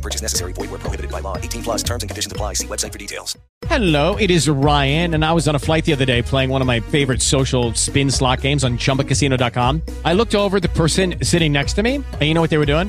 Purchase necessary. Void where prohibited by law. 18 plus terms and conditions apply. See website for details. Hello, it is Ryan, and I was on a flight the other day playing one of my favorite social spin slot games on chumbacasino.com. I looked over the person sitting next to me, and you know what they were doing?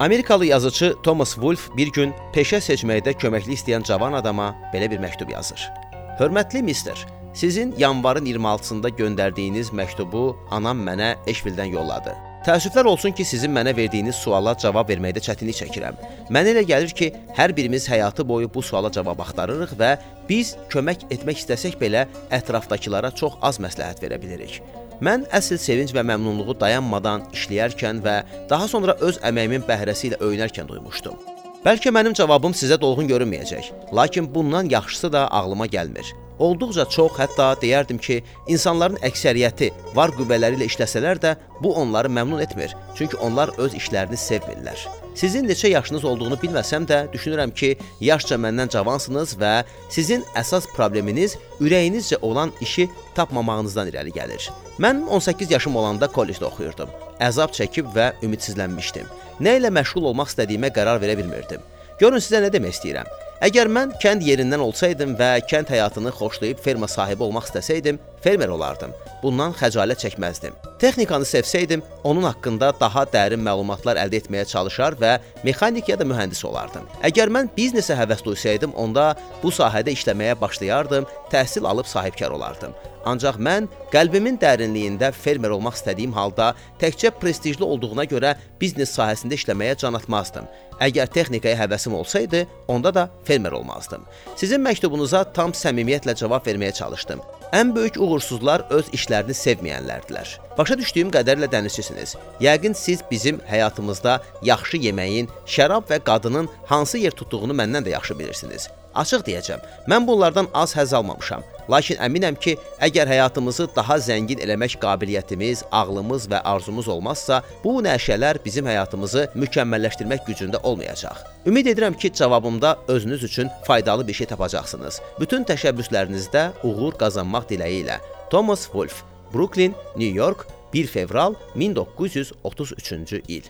Amerikalı yazıcı Thomas Wolfe bir gün peşə seçməkdə köməklik istəyən cavan adama belə bir məktub yazır. Hörmətli mister, sizin yanvarın 26-sında göndərdiyiniz məktubu anam mənə Eşvildən yolladı. Təəssüflər olsun ki, sizin mənə verdiyiniz suala cavab verməkdə çətinlik çəkirəm. Mənə elə gəlir ki, hər birimiz həyatı boyu bu suala cavab axtarırıq və biz kömək etmək istəsək belə ətrafdakılara çox az məsləhət verə bilirik. Mən əsl sevinc və məmnunluğu dayanmadan işləyərkən və daha sonra öz əməyimin bəhrəsi ilə öyünərkən duymuşdum. Bəlkə mənim cavabım sizə dolğun görünməyəcək, lakin bundan yaxşısı da ağlıma gəlmir. Olduqca çox, hətta deyərdim ki, insanların əksəriyyəti var qüvvələri ilə işləsələr də bu onları məmnun etmir, çünki onlar öz işlərini sevmirlər. Sizin neçə yaşınız olduğunu bilməsəm də, düşünürəm ki, yaşca məndən cavansınız və sizin əsas probleminiz ürəyinizcə olan işi tapmamağınızdan irəli gəlir. Mən 18 yaşım olanda kollecdə oxuyurdum. Əzab çəkib və ümidsizlənmişdim. Nə ilə məşğul olmaq istədiyimə qərar verə bilmirdim. Görün sizə nə demək istəyirəm. Əgər mən kənd yerindən olsaydım və kənd həyatını xoşlayıb ferma sahibi olmaq istəsəydim, fermer olardım. Bundan xəcalət çəkməzdim. Texnikanı sevsəydim, onun haqqında daha dərin məlumatlar əldə etməyə çalışar və mexanik ya da mühəndis olardım. Əgər mən biznesə həvəs duysaydım, onda bu sahədə işləməyə başlayardım, təhsil alıb sahibkar olardım. Ancaq mən qəlbimin dərinliyində fermer olmaq istədiyim halda təkcə prestijli olduğuna görə biznes sahəsində işləməyə can atmazdım. Əgər texnikaya həvəsim olsaydı, onda da fermer olmazdım. Sizin məktubunuza tam səmimiyyətlə cavab verməyə çalışdım. Ən böyük uğursuzlar öz işlərini sevməyənlərdilər. Başa düşdüyüm qədərlə dənizçisiniz. Yəqin siz bizim həyatımızda yaxşı yeməyin, şərab və qadının hansı yer tutduğunu məndən də yaxşı bilirsiniz. Açıq deyəcəm, mən bunlardan az həzz almamışam. Lakin əminəm ki, əgər həyatımızı daha zəngin eləmək qabiliyyətimiz, ağlımız və arzumuz olmazsa, bu nəşələr bizim həyatımızı mükəmməlləşdirmək gücündə olmayacaq. Ümid edirəm ki, cavabımda özünüz üçün faydalı bir şey tapacaqsınız. Bütün təşəbbüslərinizdə uğur qazanmaq diləyi ilə. Thomas Wolfe, Brooklyn, New York, 1 fevral 1933-cü il.